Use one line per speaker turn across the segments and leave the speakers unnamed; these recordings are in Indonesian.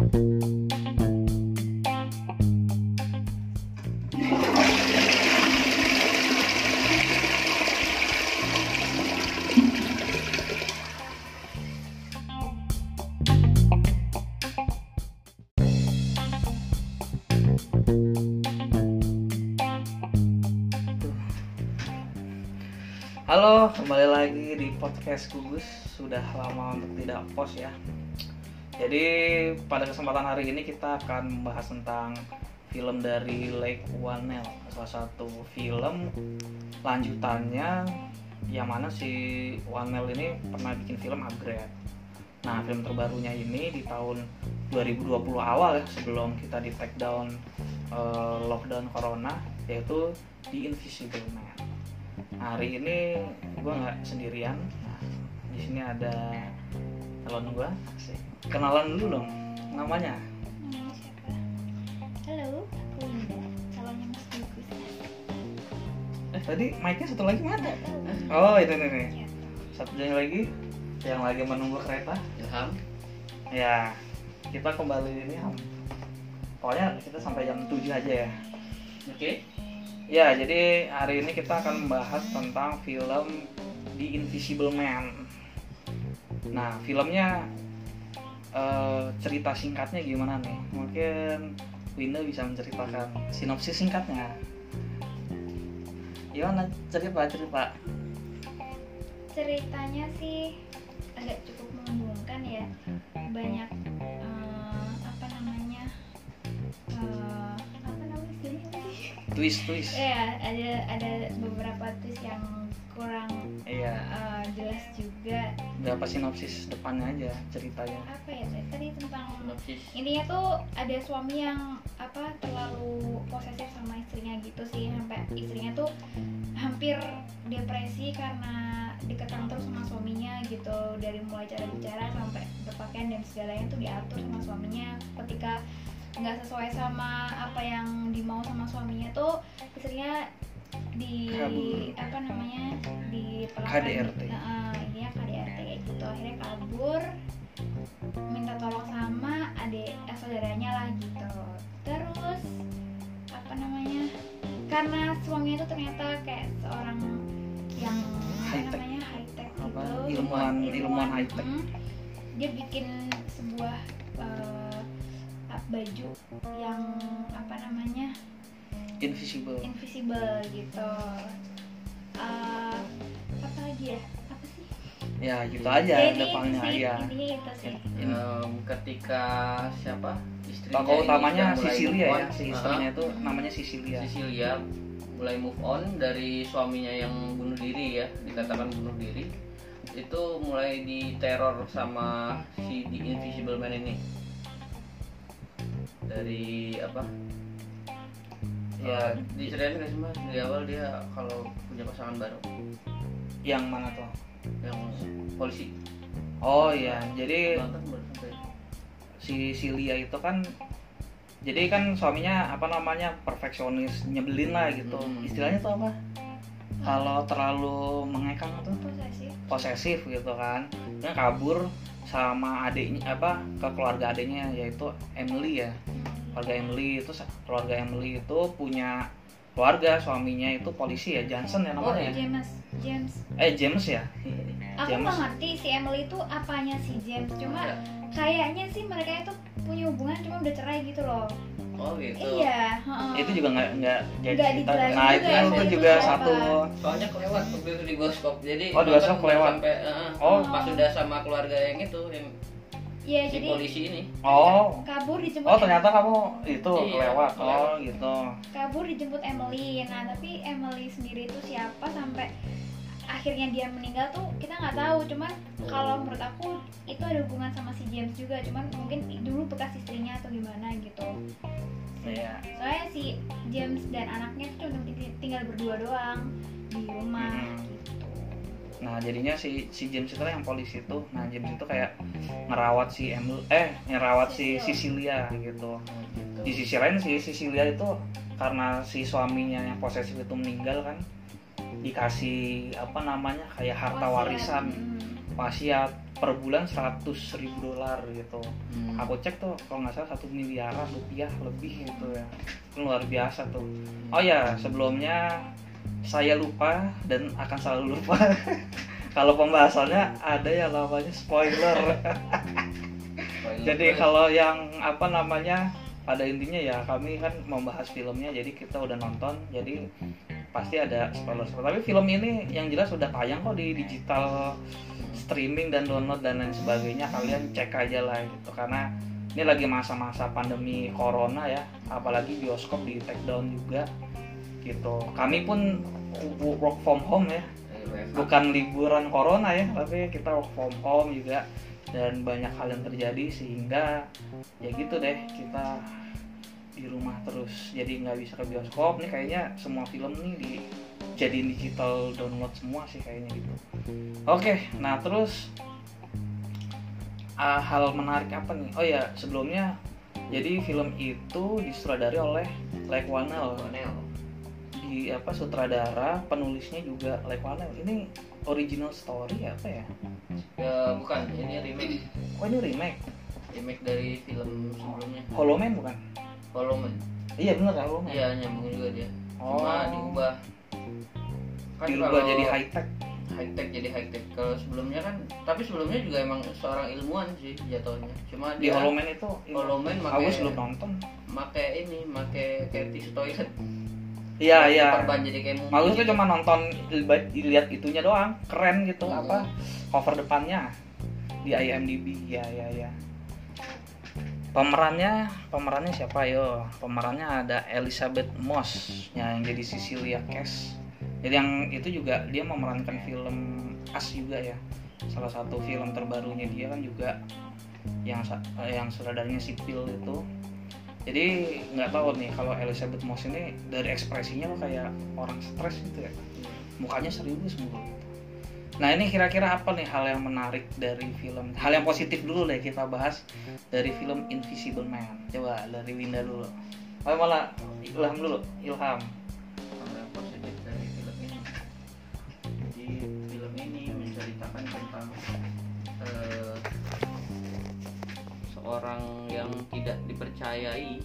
Halo, kembali lagi di podcast Gugus. Sudah lama untuk tidak post ya. Jadi pada kesempatan hari ini kita akan membahas tentang film dari Lake Whannell, salah satu film lanjutannya yang mana si Whannell ini pernah bikin film Upgrade. Nah, film terbarunya ini di tahun 2020 awal ya sebelum kita di take down eh, lockdown corona yaitu The Invisible Man. Hari ini gue nggak sendirian. Nah, di sini ada calon gue kenalan dulu dong namanya.
Namanya siapa? Halo, aku Linda, calonnya Mas
eh tadi mic-nya satu lagi mana? Oh ini nih nih
Ya.
satunya lagi yang lagi menunggu kereta.
Ilham.
Ya kita kembali ini Am. pokoknya kita sampai jam 7 aja ya.
Oke.
Ya, jadi hari ini kita akan membahas tentang film The Invisible Man. Nah, filmnya eh, cerita singkatnya gimana nih? Mungkin Winda bisa menceritakan sinopsis singkatnya. Gimana cerita cerita?
Ceritanya sih agak cukup membingungkan ya. Banyak eh, apa namanya? eh, apa namanya?
Twist twist.
Ya, ada ada beberapa twist yang kurang
Iya.
eh, jelas juga.
Berapa sinopsis depannya aja ceritanya?
Apa ya tadi tentang
sinopsis
intinya tuh ada suami yang apa terlalu posesif sama istrinya gitu sih sampai istrinya tuh hampir depresi karena dikekang terus sama suaminya gitu dari mulai cara bicara sampai berpakaian dan segalanya tuh diatur sama suaminya ketika nggak sesuai sama apa yang dimau sama suaminya tuh istrinya di
Kabur.
apa namanya di
KDRT.
Nah, iya KDRT kayak gitu akhirnya kabur minta tolong sama adik eh, saudaranya lah gitu terus apa namanya karena suaminya itu ternyata kayak seorang yang apa
High tech.
namanya high tech
Apa,
gitu
ilmuwan- ilmuwan high tech.
mm, dia bikin sebuah eh, baju yang apa namanya
Invisible.
invisible gitu. Eh, apa lagi ya? Apa sih?
Ya, gitu aja
Ya, ini
depannya ya.
itu sih.
Em, ketika siapa? Istrinya
Tokoh utamanya
move
ya, si istrinya itu namanya Sicilia.
Cecilia mulai move on dari suaminya yang bunuh diri ya dikatakan bunuh diri. Itu mulai diteror sama si The Invisible Man ini. Dari apa
Ya,
diceritain nggak sih mas dari awal dia kalau punya pasangan baru
yang mana tuh?
yang polisi
Oh iya, jadi si Silia itu kan jadi kan suaminya apa namanya perfeksionis nyebelin lah gitu.
Hmm.
Istilahnya tuh apa? Kalau terlalu mengekang tuh
posesif
posesif gitu kan. Dia kabur sama adiknya apa ke keluarga adiknya yaitu Emily ya. Keluarga Emily itu keluarga Emily itu punya keluarga suaminya itu polisi ya Johnson ya
oh
namanya.
James James
Eh James ya.
aku
James.
nggak ngerti si Emily itu apanya si James cuma kayaknya sih mereka itu punya hubungan cuma udah cerai gitu loh
oh gitu
iya heeh.
Itu juga nggak nggak jadi cerita.
dijelasin
Nah
juga
itu
ya,
itu
itu
juga
siapa.
satu
soalnya kelewat waktu itu di bioskop jadi
Oh, di bioskop kelewat.
sampai eh,
Oh.
pas udah sama keluarga yang itu yang
iya
si
jadi
polisi ini.
Oh,
kabur dijemput
Oh ternyata kamu itu
Iya,
lewat. Oh gitu.
kabur dijemput Emily. Nah tapi Emily sendiri itu siapa sampai akhirnya dia meninggal tuh kita nggak tahu. Cuman kalau menurut aku itu ada hubungan sama si James juga. Cuman mungkin dulu bekas istrinya atau gimana gitu.
Iya.
soalnya si James dan anaknya tuh cuma ting- tinggal berdua doang di rumah
Hmm.
gitu
Nah jadinya si si James itu yang polisi itu. Nah James itu kayak ngerawat si Emil eh ngerawat si
Cecil.
Cecilia gitu.
gitu.
Di sisi lain si Cecilia itu karena si suaminya yang posesif itu meninggal kan dikasih apa namanya kayak harta
Wasiat.
warisan
Hmm.
pasti ya per bulan 100 ribu dolar gitu
Hmm.
aku cek tuh kalau nggak salah satu miliaran rupiah lebih gitu ya luar biasa tuh oh ya sebelumnya saya lupa dan akan selalu lupa. Kalau pembahasannya ada yang namanya spoiler. Jadi kalau yang apa namanya pada intinya ya kami kan membahas filmnya jadi kita udah nonton jadi pasti ada spoiler. Tapi film ini yang jelas sudah tayang kok di digital streaming dan download dan lain sebagainya. Kalian cek aja lah gitu. Karena ini lagi masa-masa pandemi corona ya. Apalagi bioskop di take down juga gitu. Kami pun work from home ya. Bukan liburan corona ya tapi kita work from home juga. Dan banyak hal yang terjadi sehingga ya gitu deh kita di rumah terus. Jadi nggak bisa ke bioskop nih kayaknya semua film nih di jadiin digital download semua sih kayaknya gitu. Oke nah terus ah, hal menarik apa nih? Oh ya sebelumnya jadi film itu disutradari oleh Lake Whannell Di apa sutradara penulisnya juga Whannell ini original story apa ya
Ya, bukan, ini remake
oh ini remake
remake dari film sebelumnya.
Hollow Man bukan
Hollow Man.
iya bener kan Hollow Man
Iya, nyambung juga dia.
Oh.
Cuma diubah. Kan
dirubah
kalau
jadi high tech
high tech jadi high tech. Kalau sebelumnya kan, tapi sebelumnya juga emang seorang ilmuwan sih jatuhnya. Cuma
di
dia
Hollow Man itu
Hollow Man
aku belum nonton
make ini, make kayak tisu toilet.
Iya iya.
jadi kayak mumi.
Aku tuh cuma nonton lihat itunya doang. Keren gitu
Hmm.
apa cover depannya di IMDb. Ya ya ya pemerannya pemerannya siapa? Yo pemerannya ada Elizabeth Moss yang jadi Cecilia Cash jadi yang itu juga dia memerankan film As juga ya. Salah satu film terbarunya dia kan juga yang eh, yang sutradaranya sipil itu jadi nggak tahu nih kalau Elizabeth Moss ini dari ekspresinya kok kayak orang stres gitu ya. Mukanya serius mulu nah ini kira-kira apa nih hal yang menarik dari film? Hal yang positif dulu deh kita bahas dari film Invisible Man. Coba dari Winda dulu. Oh malah Ilham dulu. Ilham.
Hal yang positif dari film ini. Jadi film ini menceritakan tentang eh, seorang yang tidak dipercayai,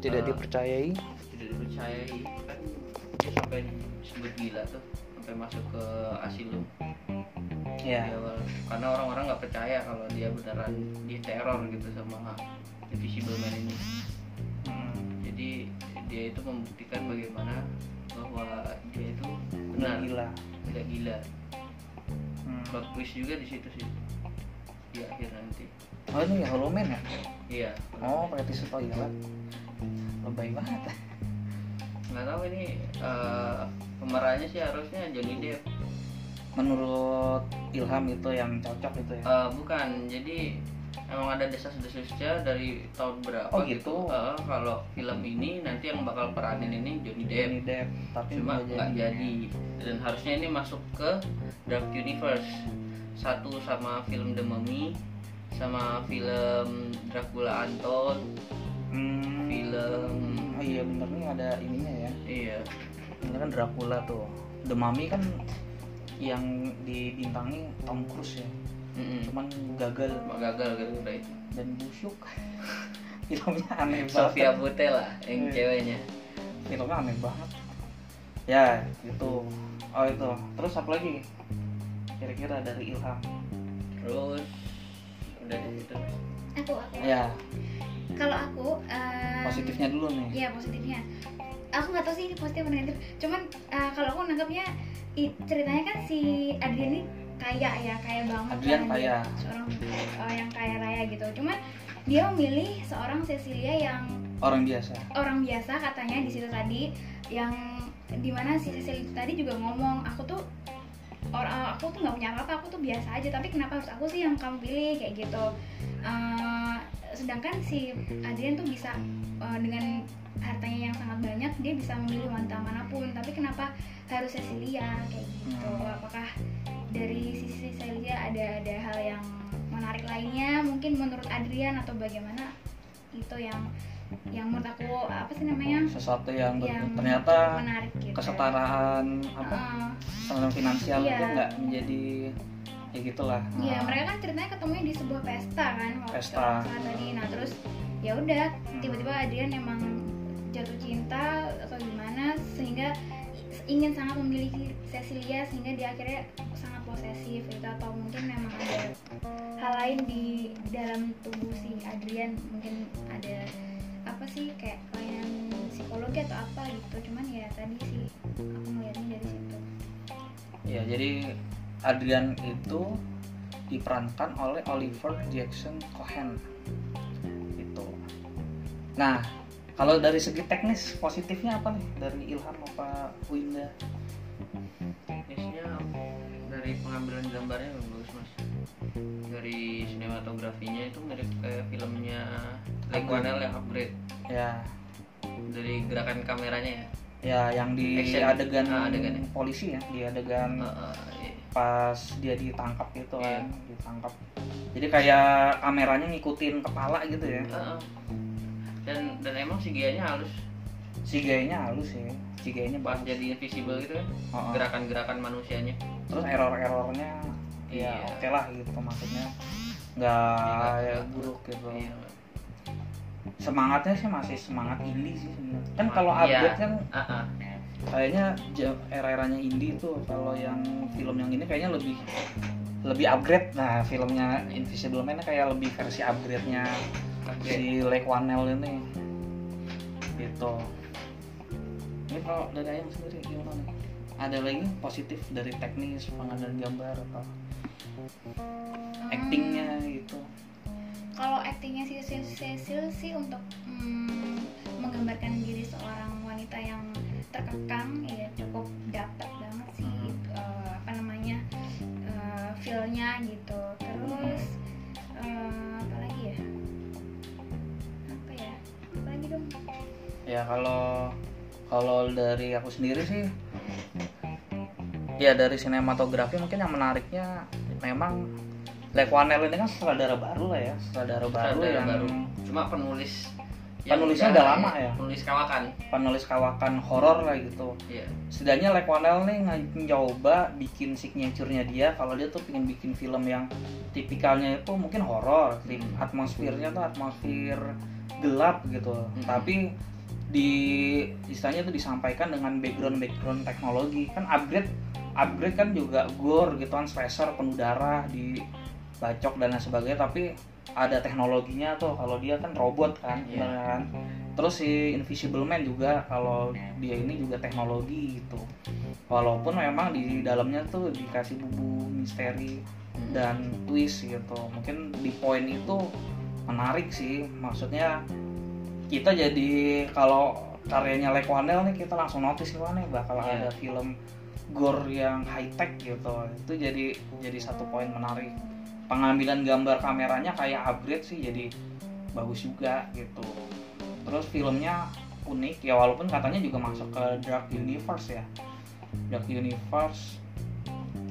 tidak
Ah.
dipercayai
tidak dipercayai kan dia sampai disebut gila tuh, sampai masuk ke asilum
ya
di awal. Karena orang-orang nggak percaya kalau dia beneran diteror gitu sama Invisible Man ini.
Hmm.
Jadi dia itu membuktikan bagaimana bahwa dia itu
benar
benar
gila
tidak gila.
Hmm.
Plot twist juga di situ sih di akhir nanti.
Oh ini ya Hollow Man ya
Iya.
oh pakai tisu toilet lebay banget
Nggak tahu ini eh, pemerannya sih harusnya Johnny Depp.
menurut Ilham itu yang cocok itu ya
Eh, bukan. Jadi emang ada desas-desusnya dari tahun berapa
Oh, gitu.
Eh, kalau film ini nanti yang bakal peranin ini Johnny Depp.
Johnny Depp tapi
Cuma
nggak
jadi. Dan harusnya ini masuk ke Dark Universe. Satu sama film The Mummy, sama film Dracula Untold,
Hmm.
film
Oh iya bener nih ada ininya ya.
iya
Ini kan Dracula tuh. The Mummy kan yang dibintangi Tom Cruise ya.
Mm-mm.
Cuman gagal
gagal gara-gara itu.
dan busuk. Filmnya aneh banget.
Sofia Boutella yang
Iya.
ceweknya.
Filmnya aneh banget. Ya, itu. Oh itu. Terus apa lagi? Kira-kira dari Ilham.
Terus udah di situ.
aku aku
Ya,
kalau aku eh,
positifnya dulu nih.
Iya positifnya. Aku nggak tahu sih ini positif atau negatif. Cuman eh, kalau aku nangkapnya i- ceritanya kan si Adrian ini kaya ya, kaya banget.
Adrian
kan.
kaya.
Dia Seorang eh, yang kaya raya gitu. Cuman dia memilih seorang Cecilia yang
Orang biasa.
orang biasa katanya di situ tadi yang di mana si Cecilia itu tadi juga ngomong aku tuh orang aku tuh nggak punya apa-apa aku tuh biasa aja. Tapi kenapa harus aku sih yang kamu pilih kayak gitu. Eh, sedangkan si Adrian tuh bisa eh, dengan hartanya yang sangat banyak dia bisa memilih wanita mana pun. Tapi kenapa harus Cecilia kayak gitu?
Hmm.
apakah dari sisi Cecilia ada ada hal yang menarik lainnya? Mungkin menurut Adrian atau bagaimana? Itu yang yang menurut aku apa sih namanya?
Sesuatu yang,
yang
ternyata
menarik gitu
kesetaraan apa standar finansial
Iya.
itu nggak menjadi ya gitulah.
Iya,
Nah,
mereka kan ceritanya ketemunya di sebuah pesta kan kalau
Pesta.
tadi. Nah, terus ya udah tiba-tiba Adrian emang jatuh cinta atau gimana sehingga ingin sangat memiliki Cecilia sehingga dia akhirnya sangat posesif gitu atau mungkin memang ada hal lain di dalam tubuh si Adrian mungkin ada sih kayak kelainan psikologi atau apa gitu. Cuman ya tadi sih aku melihatnya dari situ.
Ya jadi Adrian itu diperankan oleh Oliver Jackson Cohen. Itu nah kalau dari segi teknis positifnya apa nih dari Ilham apa Winda?
Teknisnya dari pengambilan gambarnya dari sinematografinya itu mirip kayak filmnya Leguanel yang upgrade
ya
dari gerakan kameranya ya
ya yang di
Action.
adegan
Ah, adegan ya.
polisi ya di adegan
Uh, uh, iya.
pas dia ditangkap gitu kan
Iya.
ditangkap jadi kayak kameranya ngikutin kepala gitu ya
Uh, uh. dan dan emang si nya halus
si gayanya halus ya si gayanya
pas jadi invisible gitu kan
Oh, oh.
gerakan-gerakan manusianya
terus error-errornya ya
Iya.
oke lah gitu maksudnya nggak
Iya,
ya, buruk gitu
Iya.
semangatnya sih masih semangat indie sih sebenarnya kan kalau
iya.
upgrade kan
Uh, uh.
kayaknya era-eranya indie tuh kalau yang film yang ini kayaknya lebih lebih upgrade nah filmnya Invisible Man kayak lebih versi upgrade-nya
Upgrade.
si Lake Whannell ini gitu ini kalau dari ayam sendiri gimana nih ada lagi positif dari teknis pengambilan gambar atau actingnya gitu.
Kalau aktingnya si Cecil sih untuk mm, menggambarkan diri seorang wanita yang terkekang ya cukup dapat banget sih eh, apa namanya eh, feel-nya gitu. Terus eh, apa lagi ya? Apa ya? Apa lagi dong?
Ya kalau kalau dari aku sendiri sih ya dari sinematografi mungkin yang menariknya memang Lake Whannell ini kan sutradara baru lah ya sutradara baru yang
baru. cuma penulis
Penulisnya udah lama ya?
penulis kawakan
penulis kawakan horor lah gitu
iya
setidaknya Lake Whannell nih nyoba bikin signaturenya dia kalau dia tuh pengen bikin film yang tipikalnya itu mungkin horor tip- atmosfernya tuh atmosfer gelap gitu
Hmm.
tapi di istilahnya itu disampaikan dengan background background teknologi kan upgrade upgrade kan juga gore gitu kan slasher penuh darah di bacok dan lain sebagainya tapi ada teknologinya tuh kalau dia kan robot kan
Iya.
bener kan terus si Invisible Man juga kalau dia ini juga teknologi gitu walaupun memang di dalamnya tuh dikasih bumbu misteri
Hmm.
dan twist gitu mungkin di poin itu menarik sih maksudnya kita jadi kalau karyanya Lake nih kita langsung notice nih bakal
Iya.
ada film gore yang high tech gitu. Itu jadi jadi satu poin menarik. Pengambilan gambar kameranya kayak upgrade sih jadi bagus juga gitu. Terus filmnya unik ya walaupun katanya juga masuk ke Dark Universe ya. Dark Universe.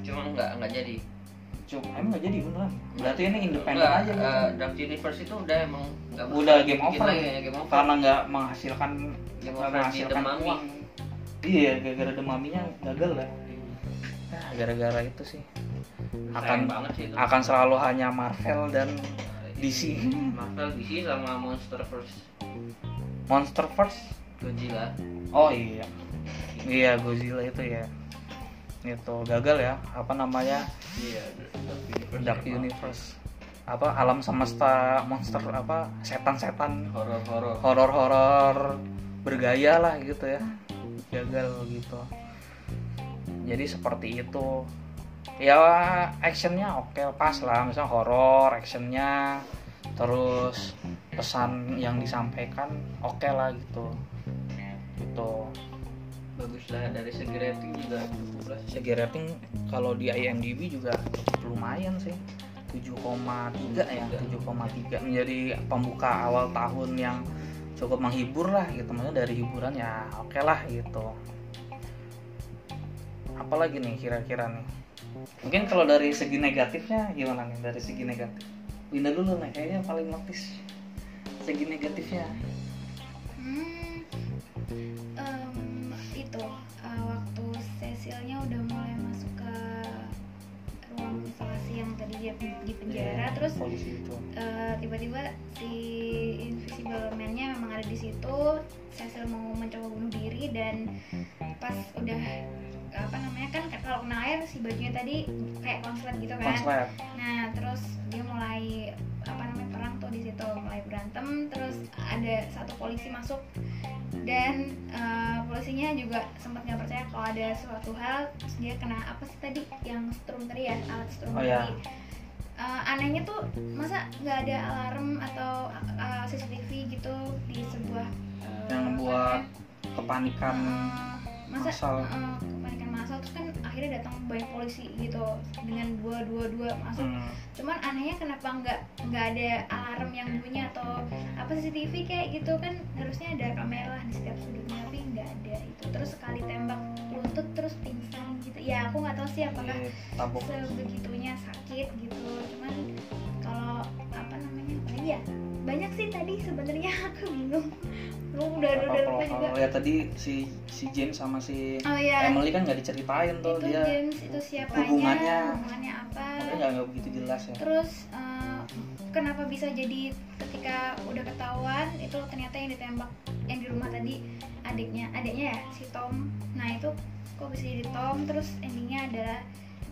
Cuma nggak nggak jadi.
Cuma emang nggak jadi beneran. Berarti ini independen aja. gitu
eh, Dark Universe itu udah emang
Udah game over.
ya, game over.
Karena nggak menghasilkan nggak menghasilkan uang iya gara-gara demaminya gagal ya? Nah, gara-gara itu sih.
Sayang
akan
banget sih itu.
akan selalu hanya Marvel dan DC
Marvel DC sama Monsterverse
Monsterverse
Godzilla.
Oh iya. Iya Godzilla itu ya. Itu gagal ya. Apa namanya?
Iya
Dark Universe. Apa alam semesta monster apa setan-setan.
Horor horor
horor-horor bergaya lah gitu ya gagal gitu. Jadi seperti itu. Ya actionnya oke pas lah. Misalnya horor actionnya. Terus pesan yang disampaikan oke lah gitu. Gitu.
Bagus lah dari segi rating juga. Cukup lah
segi rating kalau di IMDb juga cukup lumayan sih. 7,3 ya 7,3 menjadi pembuka awal tahun yang cukup menghibur lah gitu maksudnya dari hiburan ya oke lah gitu. Apalagi nih kira-kira nih? Mungkin kalau dari segi negatifnya gimana nih? Dari segi negatif. Winda dulu nih kayaknya paling notice segi negatifnya.
Hmm, em, itu eh, waktu Cecilnya udah mulai masuk ke ruang isolasi yang tadi dia di penjara,
Iya,
terus eh, tiba-tiba si Invisible Man-nya memang ada di situ. Cecil mau mencoba bunuh diri dan pas udah apa namanya kan kalau kena air si bajunya tadi kayak konslet gitu kan.
konslet
Nah, terus dia mulai apa namanya perang tuh di situ, mulai berantem. Terus ada satu polisi masuk dan eh, polisinya juga sempat nggak percaya kalau ada suatu hal. Terus dia kena apa sih tadi yang strum tadi ya, alat strum
Oh,
tadi. Eh, anehnya tuh masa nggak ada alarm atau eh, CCTV gitu di sebuah eh,
yang membuat kepanikan.
Eh, masa
massal.
eh, kepanikan massal terus kan akhirnya datang banyak polisi gitu dengan dua dua dua masuk
Hmm.
cuman anehnya kenapa nggak nggak ada alarm yang bunyi atau apa CCTV kayak gitu kan harusnya ada kamera di setiap sudutnya tapi nggak ada itu. Terus sekali tembak lutut terus pingsan gitu. Ya aku nggak tahu sih apakah
tabuk
sebegitunya sakit gitu. Cuman kalau apa namanya apa ya banyak sih tadi sebenarnya aku bingung lu udah udah, lupa juga.
kalau ya tadi si si James sama si
oh ya
Emily kan nggak diceritain tuh
itu
dia
James itu siapanya
hubungannya.
hubungannya apa.
Nggak nggak begitu jelas ya.
Terus eh, kenapa bisa jadi ketika udah ketahuan itu ternyata yang ditembak yang di rumah tadi adiknya adiknya ya si Tom. Nah itu kok bisa jadi Tom? Terus endingnya adalah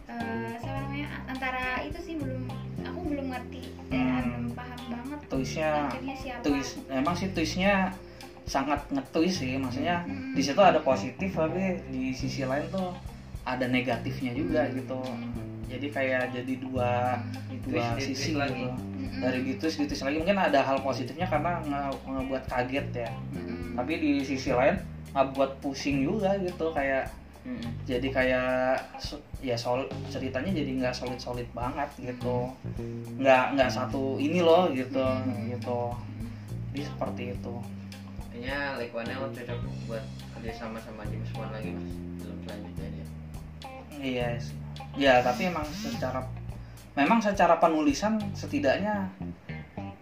eh siapa namanya? Antara itu sih belum aku belum ngerti
Hmm.
belum paham banget
twistnya
akhirnya siapa.
twist emang sih twistnya sangat ngetwist sih maksudnya
Mm-mm.
di situ ada positif tapi di sisi lain tuh ada negatifnya juga gitu. Jadi kayak jadi dua dua
Twist,
sisi
twist lagi.
gitu
Mm-mm.
dari di twist lagi mungkin ada hal positifnya karena nge- ngebuat kaget ya. Tapi di sisi lain ngebuat pusing juga gitu kayak jadi kayak ya sol ceritanya jadi nggak solid solid banget gitu. Nggak nggak satu ini loh gitu gitu. Jadi seperti itu
Kayaknya Lake Whannell cocok buat kerja sama sama James Wan lagi mas film selanjutnya dia.
iya sih. ya tapi emang secara memang secara penulisan setidaknya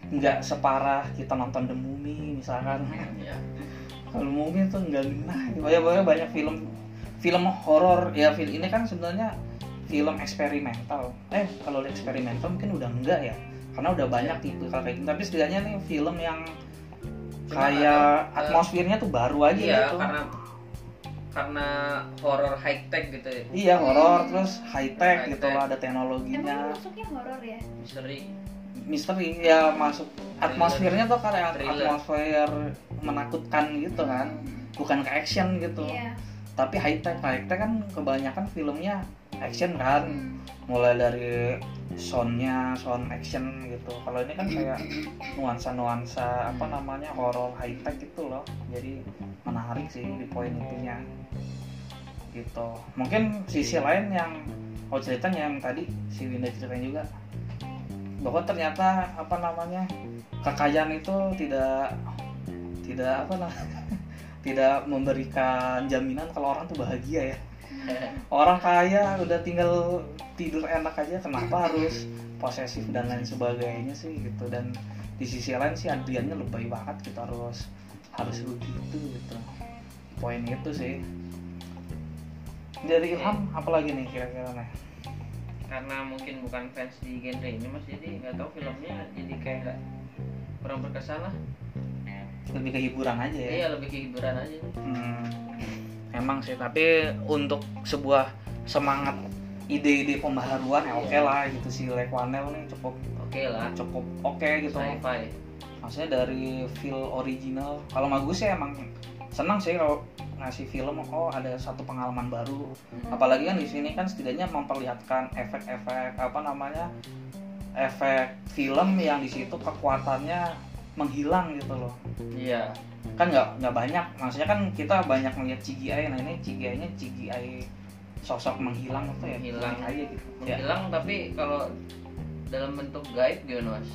nggak separah kita nonton The Mummy misalkan
Ya.
kalau Mummy tuh nggak genah banyak banyak banyak film film horor ya film ini kan sebenarnya film eksperimental eh kalau eksperimental mungkin udah enggak ya karena udah banyak tipe kalau kayak gitu tapi setidaknya nih film yang kayak
ada, eh,
atmosfernya tuh baru aja
Iya
gitu
karena karena horror high tech gitu ya.
iya horor terus high tech
High
gitu
tech.
lah ada
emang
teknologinya
masuknya horor ya
Misteri.
misteri ya masuk atmosfernya tuh kayak
Thriller.
atmosfer menakutkan gitu kan bukan ke action gitu
iya
tapi high tech high tech kan kebanyakan filmnya action kan
Hmm.
mulai dari soundnya sound action gitu. Kalau ini kan kayak nuansa nuansa apa namanya horror high tech gitu loh. Jadi menarik sih di poin itunya. Gitu. Mungkin sisi lain yang oh ceritanya yang tadi si Winda ceritain juga. Bahwa ternyata apa namanya kekayaan itu tidak tidak apa nah tidak memberikan jaminan kalau orang tuh bahagia ya orang kaya udah tinggal tidur enak aja kenapa harus posesif dan lain sebagainya sih gitu. Dan di sisi lain sih Adriannya lebay banget gitu. Harus harus begitu gitu. Poin itu sih. Dari Ilham apalagi nih kira-kira nih
Karena mungkin bukan fans di genre ini mas jadi nggak tahu filmnya jadi kayak nggak kurang berkesan lah.
lebih ke hiburan aja ya?
Iya lebih ke hiburan aja.
Hmm, emang sih tapi untuk sebuah semangat ide-ide pembaharuan ya oke lah gitu si Lekwanel nih cukup
Oke lah.
cukup oke gitu.
Sci-fi.
maksudnya dari feel original. Kalau bagus sih emang senang sih kalau ngasih film oh ada satu pengalaman baru. Apalagi kan di sini kan setidaknya memperlihatkan efek-efek apa namanya efek film yang di situ kekuatannya menghilang gitu loh.
Iya.
Kan nggak nggak banyak maksudnya kan kita banyak melihat CGI nah ini CGI-nya CGI sosok menghilang itu ya
Menghilang.
unik aja gitu ya
Menghilang tapi kalau dalam bentuk gaib gimana mas?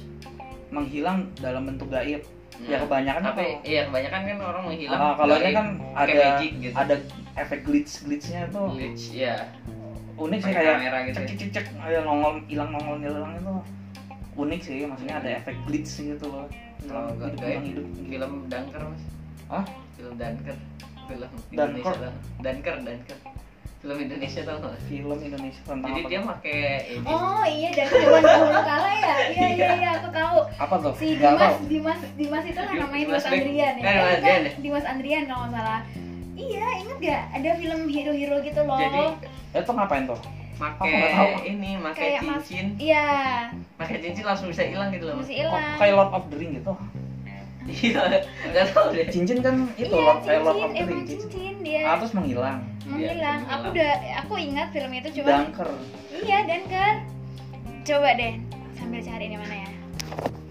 menghilang dalam bentuk gaib ya
Nah,
kebanyakan
tapi
kalau-
iya kebanyakan kan orang menghilang.
Ah, kalau ini kan ada
magic gitu.
ada efek glitch glitchnya itu
glitch ya.
unik sih kayak
gitu
cek
ya.
cek cek cek kayak nongol hilang nongol hilang itu unik sih maksudnya ada efek glitch gitu loh
Kalau nggak
hidup
film dangker mas.
ah
film Dunker film. Indonesia tau Dunker Dunker film Indonesia tau nggak
film Indonesia tentang
jadi
apa
dia pakai ini
Oh iya dari zaman dahulu kala ya. Iya iya iya aku tahu.
apa tuh
Si Dimas
tahu.
Dimas Dimas itu kan
Dimas
namanya Dimas
Beck.
Andrian ya.
Dimas Andrian ya?
Dimas Andrian kalau nggak salah. Iya inget gak ada film hero-hero gitu loh.
jadi
itu ngapain tuh
pakai ini pakai
kayak mas.
cincin
Iya
pakai cincin langsung bisa hilang gitu loh
Kok
hilang.
kayak Lord of the Ring gitu
iya nggak tahu deh
cincin kan itu
iya
Lord kayak Lord of
cincin
the Ring cincin
cincin dia.
ah, terus menghilang
menghilang.
Iya,
Aku udah aku ingat film itu cuma
Dunker
iya Dunker. Coba deh sambil cari di mana ya.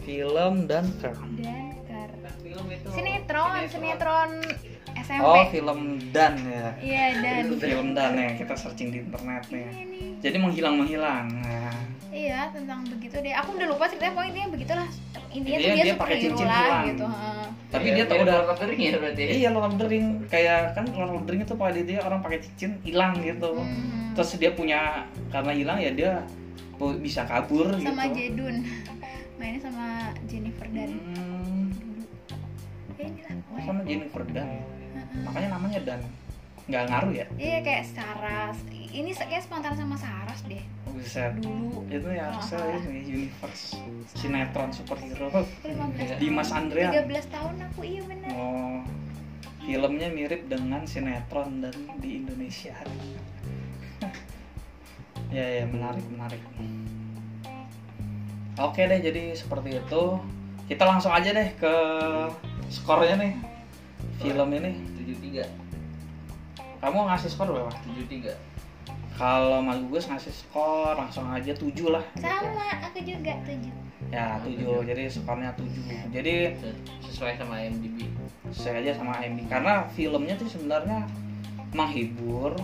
film Dunker
Dunker.
film itu
Sinetron, sinetron SMP.
oh film Dan ya
Iya dan.
itu film Dan ya kita searching di internet nih
Iya nih.
jadi menghilang menghilang nah,
Iya tentang begitu deh. Aku udah lupa ceritanya pokoknya intinya begitulah. Intinya
Dia-
tuh dia,
dia pakai cincin
lah
hilang.
gitu. heeh.
tapi
Iya,
dia tuh
mirip
udah
Lord ya berarti ya?
iya Lord of kayak kan Lord of the itu pada dia orang pakai cincin hilang gitu
Hmm.
terus dia punya karena hilang ya dia bisa kabur
sama
gitu
Jedun. Mainnya sama Jennifer Dan.
Hmm,
Ya
sama Jennifer Dan
Heeh.
makanya namanya Dan nggak ngaruh ya
Iya kayak Saras. Ini kayak spontan sama Saras deh
bisa
dulu.
itu ya harusnya
salah.
ini universe sinetron superhero
Aku 15
Dimas Andrian
13 tahun aku iya bener.
oh filmnya mirip dengan sinetron dan di Indonesia ya ya menarik menarik oke deh jadi seperti itu kita langsung aja deh ke skornya nih film ini
tiga.
Kamu ngasih skor berapa?
tujuh tiga.
Kalau Mas Gugus ngasih skor langsung aja 7 lah.
Sama aku juga tujuh.
ya 7 jadi skornya 7 jadi
sesuai sama IMDb
saya aja sama Amy karena filmnya tuh sebenarnya menghibur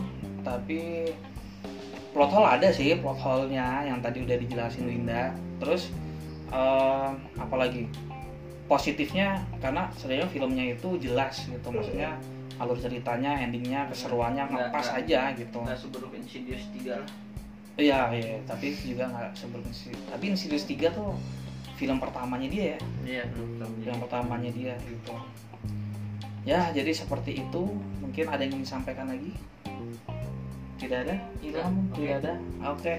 tapi plot hole ada sih plot hole-nya yang tadi udah dijelasin Winda. Terus eh, apalagi? Positifnya karena sebenarnya filmnya itu jelas gitu. Maksudnya alur ceritanya endingnya keseruannya
Nggak-
ngepas
nggak-
aja gitu.
nggak seburuk Insidious 3 lah.
Iya iya tapi juga nggak sebelum Insidious. Tapi Insidious 3 tuh film pertamanya dia ya.
Iya belum belum
yang pertamanya dia gitu. Ya jadi seperti itu. Mungkin ada yang ingin disampaikan lagi? Tidak ada? Ilham?
Oke.
tidak ada? Oke.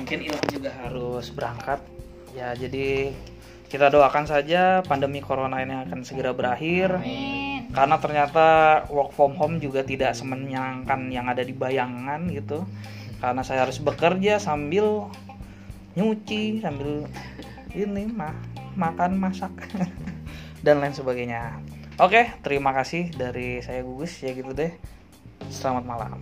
Mungkin Ilham juga harus berangkat. Ya jadi kita doakan saja pandemi corona ini akan segera berakhir.
Amin.
Karena ternyata work from home juga tidak semenyenangkan yang ada di bayangan gitu. Karena saya harus bekerja sambil nyuci sambil ini mah makan masak dan lain sebagainya. Oke terima kasih dari saya gugus ya gitu deh. Selamat malam